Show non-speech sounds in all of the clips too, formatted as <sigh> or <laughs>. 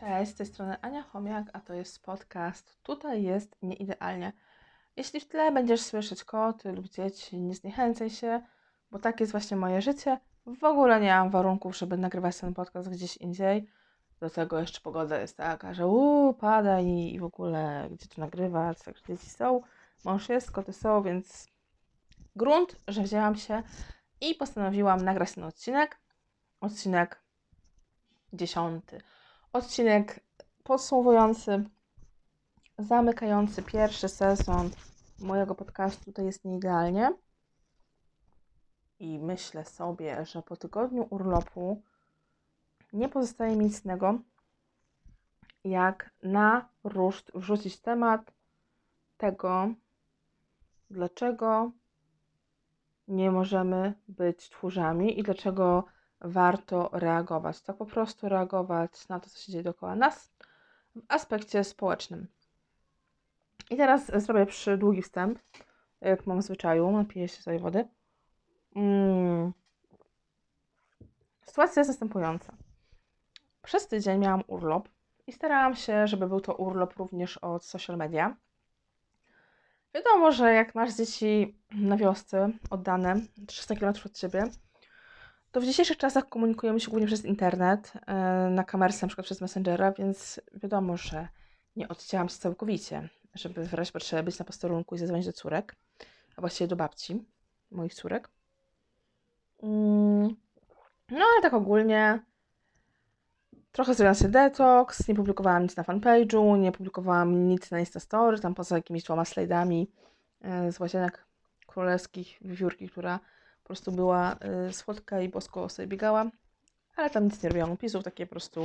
Cześć, z tej strony Ania Chomiak, a to jest podcast Tutaj jest nieidealnie. Jeśli w tle będziesz słyszeć koty lub dzieci, nie zniechęcaj się, bo tak jest właśnie moje życie. W ogóle nie mam warunków, żeby nagrywać ten podcast gdzieś indziej. Do tego jeszcze pogoda jest taka, że uuu, pada i, i w ogóle gdzie tu nagrywać, także dzieci są, mąż jest, koty są, więc grunt, że wzięłam się i postanowiłam nagrać ten odcinek. Odcinek dziesiąty. Odcinek podsumowujący, zamykający pierwszy sezon mojego podcastu to jest nieidealnie. I myślę sobie, że po tygodniu urlopu nie pozostaje mi nic innego, jak na ruszt wrzucić temat tego, dlaczego nie możemy być tchórzami i dlaczego warto reagować. Tak po prostu reagować na to, co się dzieje dookoła nas w aspekcie społecznym. I teraz zrobię przy długi wstęp, jak mam w zwyczaju, napiję się sobie wody. Mm. Sytuacja jest następująca. Przez tydzień miałam urlop i starałam się, żeby był to urlop również od social media. Wiadomo, że jak masz dzieci na wiosce oddane 300 km od ciebie, to w dzisiejszych czasach komunikujemy się głównie przez internet, e, na kamerce, na przykład przez Messengera, więc wiadomo, że nie odcięłam się całkowicie, żeby w razie potrzeby być na posterunku i zadzwonić do córek, a właściwie do babci moich córek. Mm, no ale tak ogólnie trochę zrobiłam sobie detoks, nie publikowałam nic na fanpage'u, nie publikowałam nic na Instastory, tam poza jakimiś dwoma slajdami e, z łazienek królewskich, wiewiórki, która prostu była y, słodka i bosko sobie biegała, ale tam nic nie robiłam opisów, takie po prostu,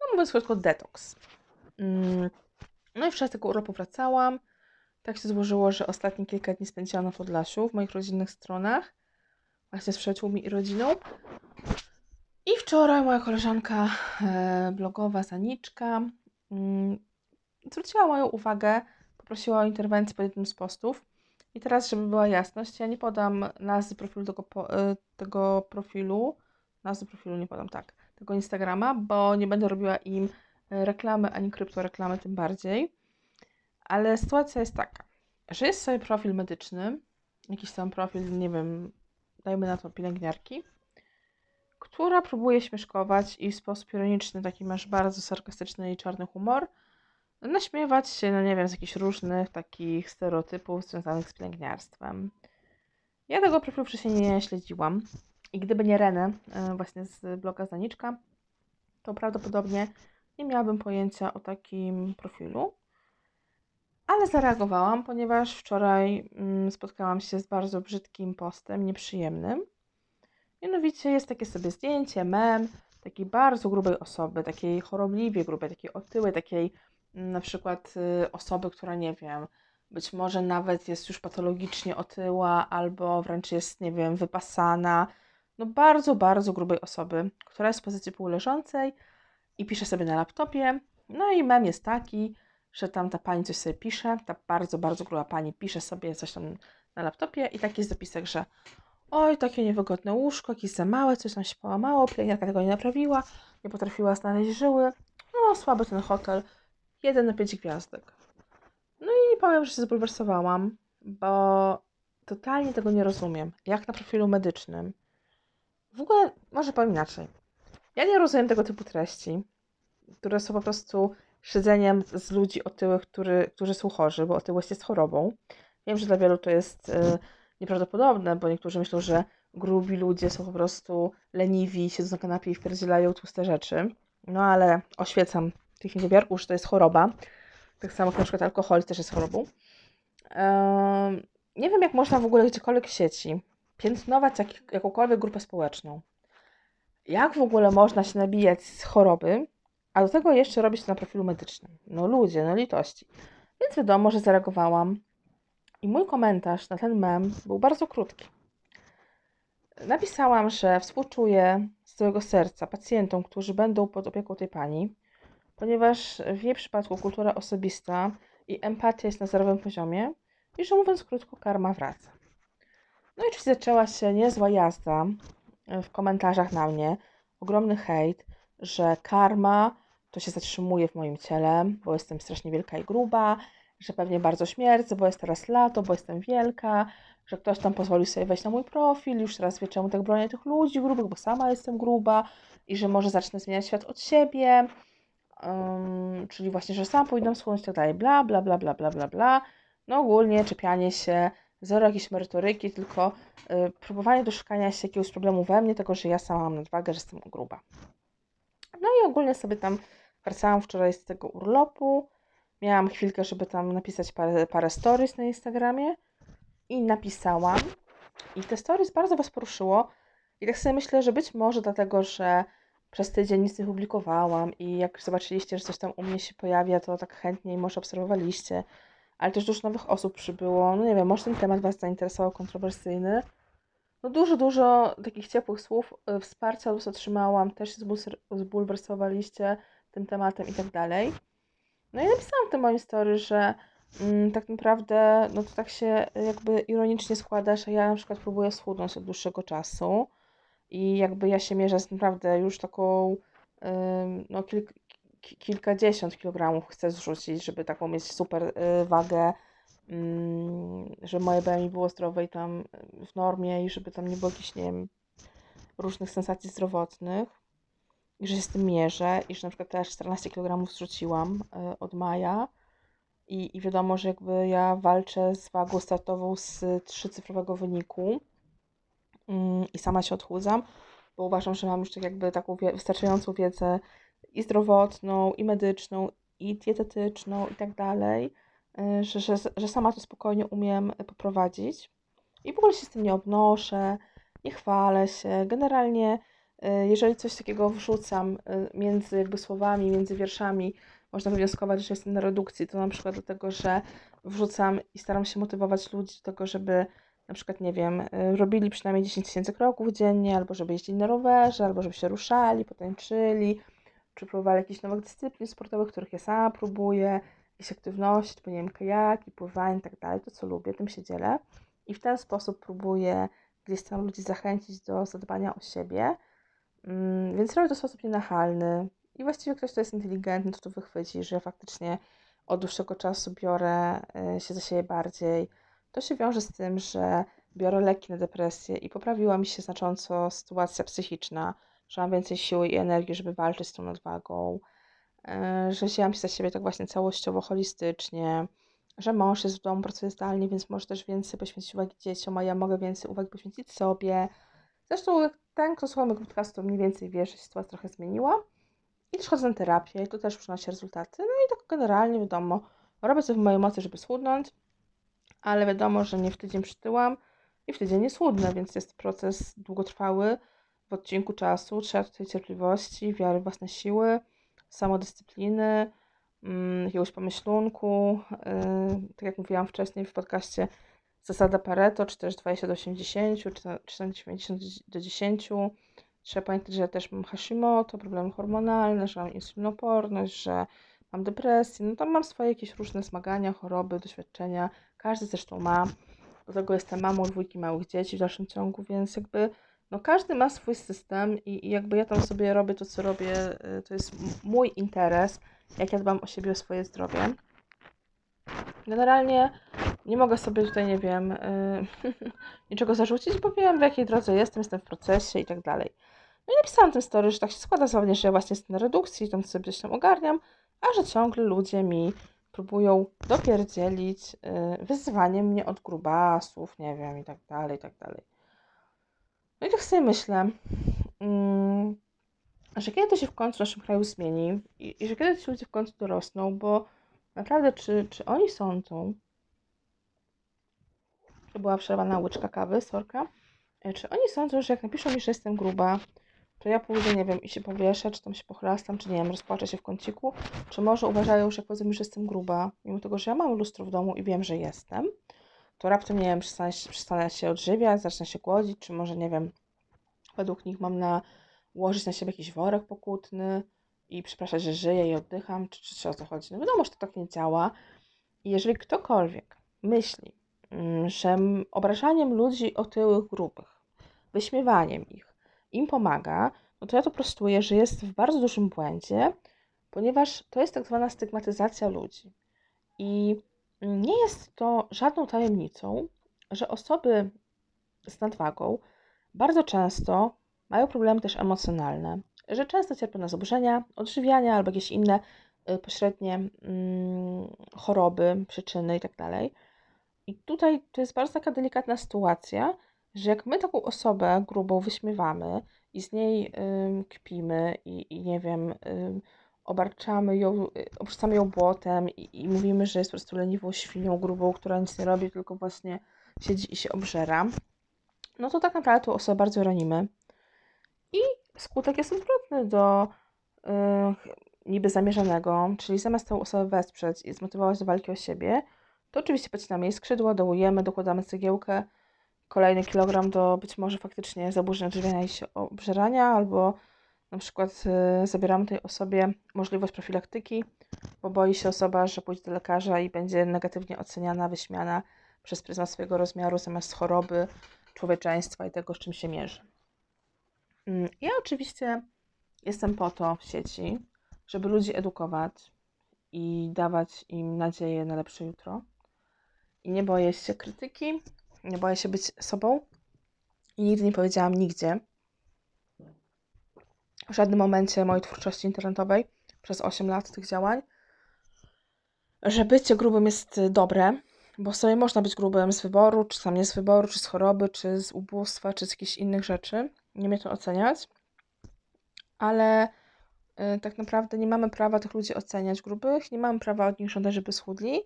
no mówiąc krótko, detoks. Mm. No i w tego urlopu wracałam. Tak się złożyło, że ostatnie kilka dni spędziłam na Podlasiu, w moich rodzinnych stronach, właśnie z przyjaciółmi i rodziną. I wczoraj moja koleżanka e, blogowa Zaniczka mm, zwróciła moją uwagę, poprosiła o interwencję pod jednym z postów i teraz, żeby była jasność, ja nie podam nazwy profilu tego, e, tego profilu, nazwy profilu nie podam, tak, tego Instagrama, bo nie będę robiła im e, reklamy ani kryptoreklamy tym bardziej. Ale sytuacja jest taka, że jest sobie profil medyczny, jakiś tam profil, nie wiem, dajmy na to pielęgniarki, która próbuje śmieszkować i w sposób ironiczny, taki masz bardzo sarkastyczny i czarny humor, naśmiewać się, no nie wiem, z jakichś różnych takich stereotypów związanych z pielęgniarstwem. Ja tego profilu wcześniej nie śledziłam i gdyby nie Renę, e, właśnie z bloga Zaniczka, to prawdopodobnie nie miałabym pojęcia o takim profilu. Ale zareagowałam, ponieważ wczoraj mm, spotkałam się z bardzo brzydkim postem, nieprzyjemnym. Mianowicie jest takie sobie zdjęcie, mem, takiej bardzo grubej osoby, takiej chorobliwie grubej, takiej otyłej, takiej na przykład y, osoby, która nie wiem, być może nawet jest już patologicznie otyła, albo wręcz jest, nie wiem, wypasana. No bardzo, bardzo grubej osoby, która jest w pozycji półleżącej i pisze sobie na laptopie. No i mem jest taki, że tam ta pani coś sobie pisze, ta bardzo, bardzo gruba pani pisze sobie coś tam na laptopie i taki jest zapisek, że oj, takie niewygodne łóżko, jakieś za małe, coś tam się połamało, pielęgniarka tego nie naprawiła, nie potrafiła znaleźć żyły, no słaby ten hotel, jeden na pięć gwiazdek. No i powiem, że się zbulwersowałam, bo totalnie tego nie rozumiem. Jak na profilu medycznym. W ogóle, może powiem inaczej. Ja nie rozumiem tego typu treści, które są po prostu szydzeniem z ludzi otyłych, który, którzy są chorzy, bo otyłość jest chorobą. Wiem, że dla wielu to jest y, nieprawdopodobne, bo niektórzy myślą, że grubi ludzie są po prostu leniwi, siedzą na kanapie i wpierdzielają tłuste rzeczy. No ale oświecam tych niedowiarków, że to jest choroba. Tak samo jak na przykład alkohol też jest chorobą. nie wiem, jak można w ogóle gdziekolwiek w sieci piętnować jak, jakąkolwiek grupę społeczną. Jak w ogóle można się nabijać z choroby, a do tego jeszcze robić to na profilu medycznym? No ludzie, no litości. Więc wiadomo, że zareagowałam. I mój komentarz na ten mem był bardzo krótki. Napisałam, że współczuję z całego serca pacjentom, którzy będą pod opieką tej pani, ponieważ w jej przypadku kultura osobista i empatia jest na zerowym poziomie. I że mówiąc krótko, karma wraca. No i oczywiście zaczęła się niezła jazda w komentarzach na mnie, ogromny hejt, że karma to się zatrzymuje w moim ciele, bo jestem strasznie wielka i gruba, że pewnie bardzo śmierdzę, bo jest teraz lato, bo jestem wielka, że ktoś tam pozwolił sobie wejść na mój profil, już teraz wie czemu tak bronię tych ludzi grubych, bo sama jestem gruba i że może zacznę zmieniać świat od siebie, um, czyli właśnie, że sama powinnam schudnąć i tak dalej, bla, bla, bla, bla, bla, bla, bla. No ogólnie czepianie się, zero jakiejś merytoryki, tylko y, próbowanie doszukania się jakiegoś problemu we mnie, tego, że ja sama mam nadwagę, że jestem gruba. No i ogólnie sobie tam wracałam wczoraj z tego urlopu, miałam chwilkę, żeby tam napisać parę, parę stories na Instagramie i napisałam. I te stories bardzo Was poruszyło. I tak sobie myślę, że być może dlatego, że przez tydzień nic nie publikowałam i jak zobaczyliście, że coś tam u mnie się pojawia, to tak chętniej może obserwowaliście. Ale też dużo nowych osób przybyło. No nie wiem, może ten temat Was zainteresował, kontrowersyjny. No dużo, dużo takich ciepłych słów, y, wsparcia Was otrzymałam, też zbulwersowaliście tym tematem i tak dalej. No i napisałam w tym moim story, że mm, tak naprawdę, no to tak się jakby ironicznie składa, że ja na przykład próbuję schudnąć od dłuższego czasu i jakby ja się mierzę z naprawdę już taką, no kilk, kilkadziesiąt kilogramów chcę zrzucić, żeby taką mieć super y, wagę, mm, żeby moje BMI było zdrowe i tam w normie i żeby tam nie było jakichś, nie wiem, różnych sensacji zdrowotnych. I że się z tym mierzę i że na przykład też 14 kg zrzuciłam y, od maja. I, i wiadomo, że jakby ja walczę z wagą startową z trzycyfrowego wyniku i sama się odchudzam, bo uważam, że mam już tak jakby taką wystarczającą wiedzę i zdrowotną, i medyczną, i dietetyczną i tak dalej, y, że, że, że sama to spokojnie umiem poprowadzić i w ogóle się z tym nie obnoszę, nie chwalę się. Generalnie E, jeżeli coś takiego wrzucam e, między jakby słowami, między wierszami, można wywnioskować, że jestem na redukcji, to na przykład dlatego, że wrzucam i staram się motywować ludzi do tego, żeby na przykład, nie wiem, e, robili przynajmniej 10 tysięcy kroków dziennie, albo żeby jeździli na rowerze, albo żeby się ruszali, potańczyli, czy próbowali jakichś nowych dyscyplin sportowych, których ja sama próbuję, jakieś aktywności, typu, nie wiem, kajaki, pływanie i tak dalej, to co lubię, tym się dzielę. I w ten sposób próbuję gdzieś tam ludzi zachęcić do zadbania o siebie, Mm, więc robię to w sposób nienachalny. I właściwie ktoś, kto jest inteligentny, to to wychwyci, że faktycznie od dłuższego czasu biorę y, się za siebie bardziej. To się wiąże z tym, że biorę leki na depresję i poprawiła mi się znacząco sytuacja psychiczna, że mam więcej siły i energii, żeby walczyć z tą nadwagą, y, że wzięłam się za siebie tak właśnie całościowo, holistycznie, że mąż jest w domu, pracuje zdalnie, więc może też więcej poświęcić uwagi dzieciom, a ja mogę więcej uwagi poświęcić sobie. Zresztą ten, kto słucha mojego podcastu, mniej więcej wie, że sytuacja trochę zmieniła. I też chodzę na terapię i to też przynosi rezultaty. No i tak generalnie wiadomo, robię co w mojej mocy, żeby schudnąć, ale wiadomo, że nie w tydzień przytyłam i w tydzień nie schudnę, więc jest proces długotrwały w odcinku czasu. Trzeba tutaj cierpliwości, wiary w własne siły, samodyscypliny, mm, jakiegoś pomyślunku. Yy, tak jak mówiłam wcześniej w podcaście, zasada Pareto, czy też 20 do 80, czy, czy 90 do 10. Trzeba pamiętać, że ja też mam Hashimoto, problemy hormonalne, że mam insulinoporność, że mam depresję. No tam mam swoje jakieś różne zmagania, choroby, doświadczenia. Każdy zresztą ma. Do tego jestem mamą dwójki małych dzieci w dalszym ciągu, więc jakby no każdy ma swój system i, i jakby ja tam sobie robię to, co robię, y, to jest mój interes, jak ja dbam o siebie, o swoje zdrowie. Generalnie nie mogę sobie tutaj, nie wiem, yy, <laughs> niczego zarzucić, bo wiem w jakiej drodze jestem, jestem w procesie i tak dalej. No i napisałam ten story, że tak się składa że ja właśnie jestem na redukcji, tam sobie coś tam ogarniam, a że ciągle ludzie mi próbują dopierdzielić yy, wyzywaniem mnie od grubasów, nie wiem, i tak dalej, i tak dalej. No i tak sobie myślę, yy, że kiedy to się w końcu w naszym kraju zmieni i, i że kiedy ci ludzie w końcu dorosną, bo naprawdę, czy, czy oni sądzą, to była przerwana łyczka kawy, sorka. E, czy oni sądzą, że jak napiszą mi, że jestem gruba, to ja pójdę, nie wiem, i się powieszę, czy tam się pochlastam, czy nie wiem, rozpłaczę się w kąciku, czy może uważają, że jak powiedzą że jestem gruba, mimo tego, że ja mam lustro w domu i wiem, że jestem, to raptem, nie wiem, przestanę, przestanę się odżywiać, zacznę się głodzić, czy może, nie wiem, według nich mam nałożyć na siebie jakiś worek pokutny i przepraszać, że żyję i oddycham, czy, czy, czy o co chodzi. No wiadomo, że to tak nie działa. I jeżeli ktokolwiek myśli, Mm, że obrażaniem ludzi otyłych grubych, wyśmiewaniem ich im pomaga, no to ja to prostuję, że jest w bardzo dużym błędzie, ponieważ to jest tak zwana stygmatyzacja ludzi. I nie jest to żadną tajemnicą, że osoby z nadwagą bardzo często mają problemy też emocjonalne, że często cierpią na zaburzenia odżywiania albo jakieś inne y, pośrednie mm, choroby, przyczyny itd. Tak I tutaj to jest bardzo taka delikatna sytuacja, że jak my taką osobę grubą wyśmiewamy i z niej y, kpimy i, i nie wiem, y, obarczamy ją, obrzucamy ją błotem i, i, mówimy, że jest po prostu leniwą świnią grubą, która nic nie robi, tylko właśnie siedzi i się obżera, no to tak naprawdę tą osobę bardzo ranimy. I skutek jest odwrotny do yy, niby zamierzonego, czyli zamiast tą osobę wesprzeć i zmotywować do walki o siebie, to oczywiście pocinamy jej skrzydła, dołujemy, dokładamy cegiełkę, kolejny kilogram do być może faktycznie zaburzeń odżywiania i się obżerania, albo na przykład y, zabieramy tej osobie możliwość profilaktyki, bo boi się osoba, że pójdzie do lekarza i będzie negatywnie oceniana, wyśmiana przez pryzmat swojego rozmiaru zamiast choroby, człowieczeństwa i tego, z czym się mierzy. Mm, ja oczywiście jestem po to w sieci, żeby ludzi edukować i dawać im nadzieję na lepsze jutro. I nie boję się krytyki, nie boję się być sobą. I nigdy nie powiedziałam nigdzie, w żadnym momencie mojej twórczości internetowej, przez 8 lat tych działań, że bycie grubym jest dobre, bo sobie można być grubym z wyboru, czy tam nie z wyboru, czy z choroby, czy z ubóstwa, czy z jakichś innych rzeczy. Nie mnie to oceniać. Ale y, tak naprawdę nie mamy prawa tych ludzi oceniać grubych, nie mamy prawa od nich żądać, żeby schudli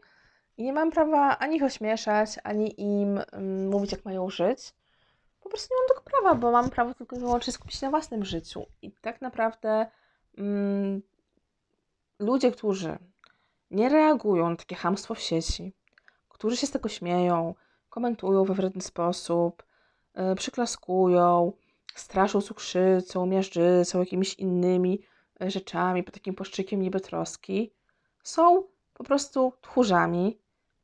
i nie mam prawa ani ich ośmieszać, ani im y, mówić, jak mają żyć. Po prostu nie mam tego prawa, bo mam prawo tylko i wyłącznie skupić się na własnym życiu. I tak naprawdę y, ludzie, którzy nie reagują na takie hamstwo w sieci, którzy się z tego śmieją, komentują we wredny sposób, yy, przyklaskują, straszą cukrzycą, miażdżycą, jakimiś innymi e, rzeczami, pod takim płaszczykiem niby troski, są po prostu tchórzami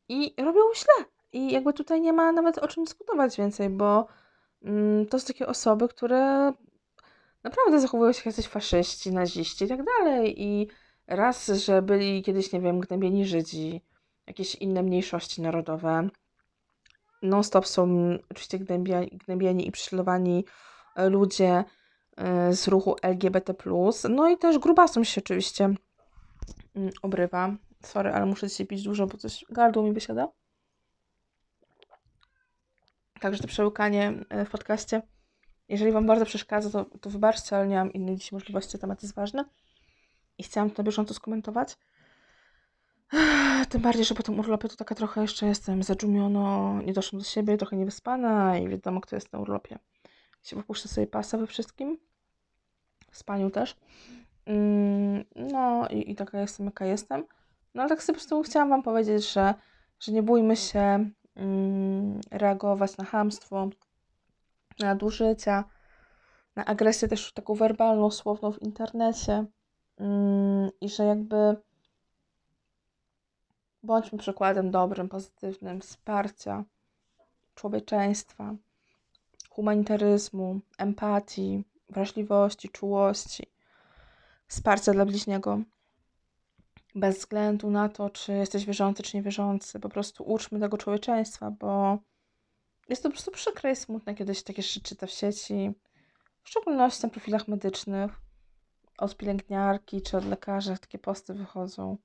i robią źle. I jakby tutaj nie ma nawet o czym dyskutować więcej, bo mm, to są takie osoby, które naprawdę zachowują się jak jacyś faszyści, naziści i tak dalej. I raz, że byli kiedyś, nie wiem, gnębieni Żydzi, jakieś inne mniejszości narodowe. Non-stop są oczywiście gnębieni i prześladowani ludzie e, z ruchu LGBT. No i też grubasom się oczywiście mm, obrywa. Sorry, ale muszę dzisiaj pić dużo, bo coś gardło mi wysiada. Także to przełykanie e, w podcaście. Jeżeli Wam bardzo przeszkadza, to, to wybaczcie, ale nie mam innej dziś możliwości, temat jest ważny. I chciałam to na bieżąco skomentować. Tym bardziej, że po tym urlopie to taka trochę jeszcze jestem zadżumiono, nie doszłam do siebie, trochę niewyspana i wiadomo, kto jest na urlopie. Się wypuszczę sobie pasa we wszystkim. W spaniu też. Mm, no i, i taka jestem, jaka jestem. No ale tak sobie po prostu chciałam Wam powiedzieć, że, że nie bójmy się mm, reagować na hamstwo, na nadużycia, na agresję też taką werbalną, słowną w internecie mm, i że jakby Bądźmy przykładem dobrym, pozytywnym wsparcia, człowieczeństwa, humanitaryzmu, empatii, wrażliwości, czułości, wsparcia dla bliźniego. Bez względu na to, czy jesteś wierzący, czy niewierzący, po prostu uczmy tego człowieczeństwa, bo jest to po prostu przykre i smutne, kiedy się takie rzeczy czyta w sieci, w szczególności na profilach medycznych, od pielęgniarki czy od lekarza takie posty wychodzą.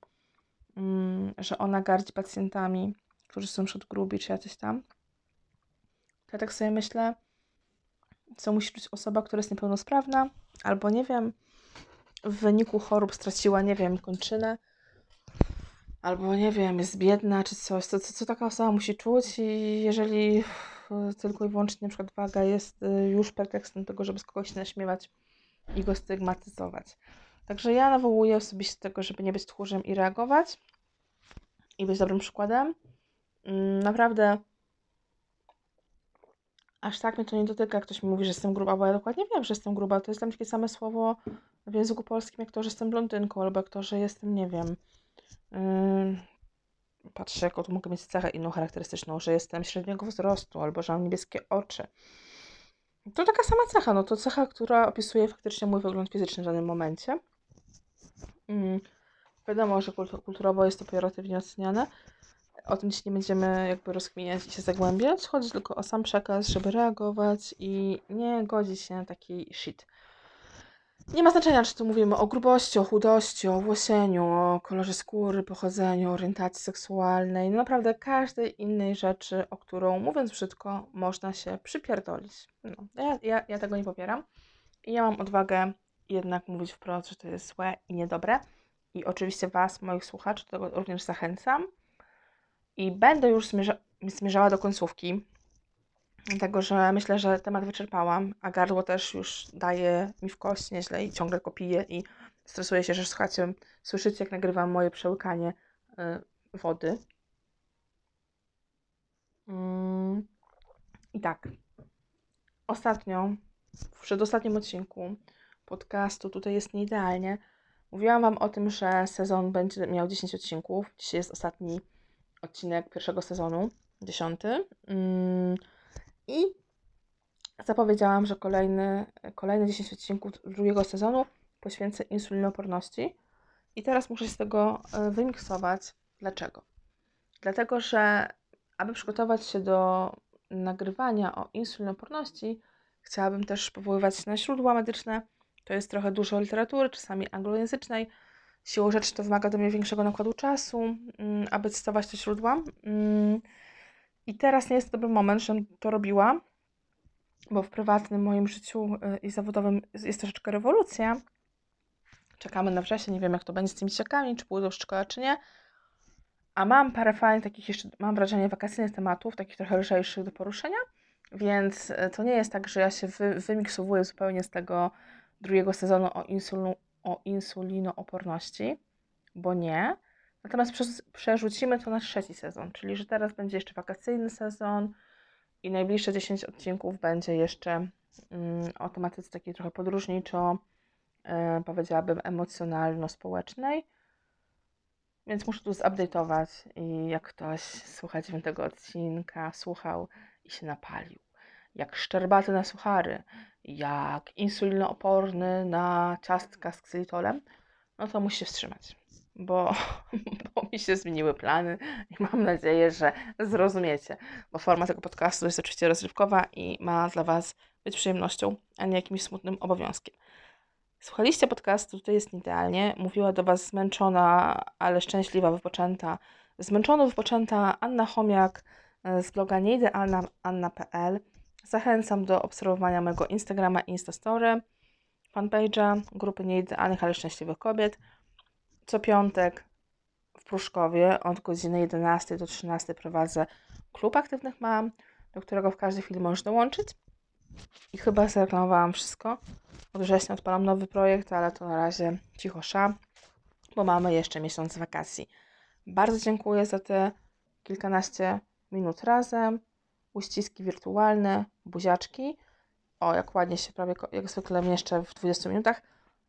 Mm, że ona gardzi pacjentami, którzy są przed grubi czy jacyś tam. To ja tak sobie myślę, co musi czuć osoba, która jest niepełnosprawna, albo nie wiem, w wyniku chorób straciła, nie wiem, kończynę, albo nie wiem, jest biedna czy coś. Co, co, co taka osoba musi czuć, i jeżeli tylko i wyłącznie przykład waga jest y, już pretekstem tego, żeby z kogoś naśmiewać i go stygmatyzować. Także ja nawołuję osobiście do tego, żeby nie być tchórzem i reagować i być dobrym przykładem. Mm, naprawdę aż tak mnie to nie dotyka, jak ktoś mi mówi, że jestem gruba, bo ja dokładnie wiem, że jestem gruba. To jest tam takie same słowo w języku polskim, jak to, że jestem blondynką, albo jak to, że jestem, nie wiem, patrzę, jaką tu mogę mieć cechę inną charakterystyczną, że jestem średniego wzrostu, albo że mam niebieskie oczy. To taka sama cecha, no to cecha, która opisuje faktycznie mój wygląd fizyczny w danym momencie. Mm, wiadomo, że kulturowo jest to pejoratywnie oceniane. O tym dziś nie będziemy jakby rozkminiać i się zagłębiać. Chodzi tylko o sam przekaz, żeby reagować i nie godzić się na taki shit. Nie ma znaczenia, czy tu mówimy o grubości, o chudości, o włosieniu, o kolorze skóry, pochodzeniu, orientacji seksualnej, no naprawdę każdej innej rzeczy, o którą, mówiąc brzydko, można się przypierdolić. No, ja, ja, ja tego nie popieram. I ja mam odwagę jednak mówić wprost, że to jest złe i niedobre. I oczywiście Was, moich słuchaczy, do tego również zachęcam. I będę już zmierza zmierzała do końcówki, dlatego że myślę, że temat wyczerpałam, a gardło też już daje mi w kość nieźle i ciągle kopiję i stresuję się, że słuchacie, słyszycie jak nagrywam moje przełykanie y, wody. Mm. I tak, ostatnio, w przedostatnim odcinku podcastu, tutaj jest nieidealnie, mówiłam Wam o tym, że sezon będzie miał 10 odcinków. Dzisiaj jest ostatni odcinek pierwszego sezonu, dziesiąty. Mm. I zapowiedziałam, że kolejny, kolejne 10 odcinków drugiego sezonu poświęcę insulinoporności. I teraz muszę się z tego e, wymiksować. Dlaczego? Dlatego, że aby przygotować się do nagrywania o insulinoporności, chciałabym też powoływać się na źródła medyczne. To jest trochę dużo literatury, czasami anglojęzycznej. Siłą rzeczy to wymaga do mnie większego nakładu czasu, mm, aby cytować te źródła. I teraz nie jest dobry moment, żebym to robiła, bo w prywatnym moim życiu y, i zawodowym jest troszeczkę rewolucja. Czekamy na wrzesień, nie wiem jak to będzie z tymi ciekami, czy pójdą w szkołę, czy nie. A mam parę fajnych takich jeszcze, mam wrażenie, wakacyjnych tematów, takich trochę lżejszych do poruszenia, więc y, to nie jest tak, że ja się wy, wymiksowuję zupełnie z tego drugiego sezonu o, o insulinooporności, bo nie. Natomiast przerzucimy to na trzeci sezon, czyli że teraz będzie jeszcze wakacyjny sezon i najbliższe 10 odcinków będzie jeszcze mm, o tematyce takiej trochę podróżniczo, yy, powiedziałabym emocjonalno-społecznej. Więc muszę tu zupdate'ować i jak ktoś słucha dziewiątego odcinka, słuchał i się napalił, jak szczerbaty na suchary, jak insulinooporny na ciastka z ksylitolem, no to musi się wstrzymać bo, <laughs> bo mi się zmieniły plany i mam nadzieję, że zrozumiecie, bo forma tego podcastu jest oczywiście rozrywkowa i ma dla Was być przyjemnością, a nie jakimś smutnym obowiązkiem. Słuchaliście podcastu, to jest idealnie. Mówiła do Was zmęczona, ale szczęśliwa, wypoczęta, zmęczona, wypoczęta Anna Chomiak e, z bloga nieidealna.anna.pl. Zachęcam do obserwowania mojego Instagrama Instastory, fanpage'a grupy nieidealnych, ale szczęśliwych kobiet – co piątek w Pruszkowie od godziny 11 do 13 prowadzę klub aktywnych mam, do którego w każdej chwili możesz dołączyć. I chyba zareklamowałam wszystko. Od września odpalam nowy projekt, ale to na razie cicho sza, bo mamy jeszcze miesiąc wakacji. Bardzo dziękuję za te kilkanaście minut razem. Uściski wirtualne, buziaczki. O, jak ładnie się prawie jak zwykle mieszczę w 20 minutach.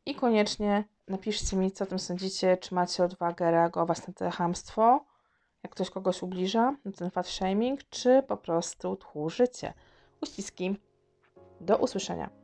I koniecznie napiszcie mi, co o tym sądzicie, czy macie odwagę reagować na to hamstwo, jak ktoś kogoś ubliża, na ten fat shaming, czy po prostu tchórzycie. Uściski. Do usłyszenia.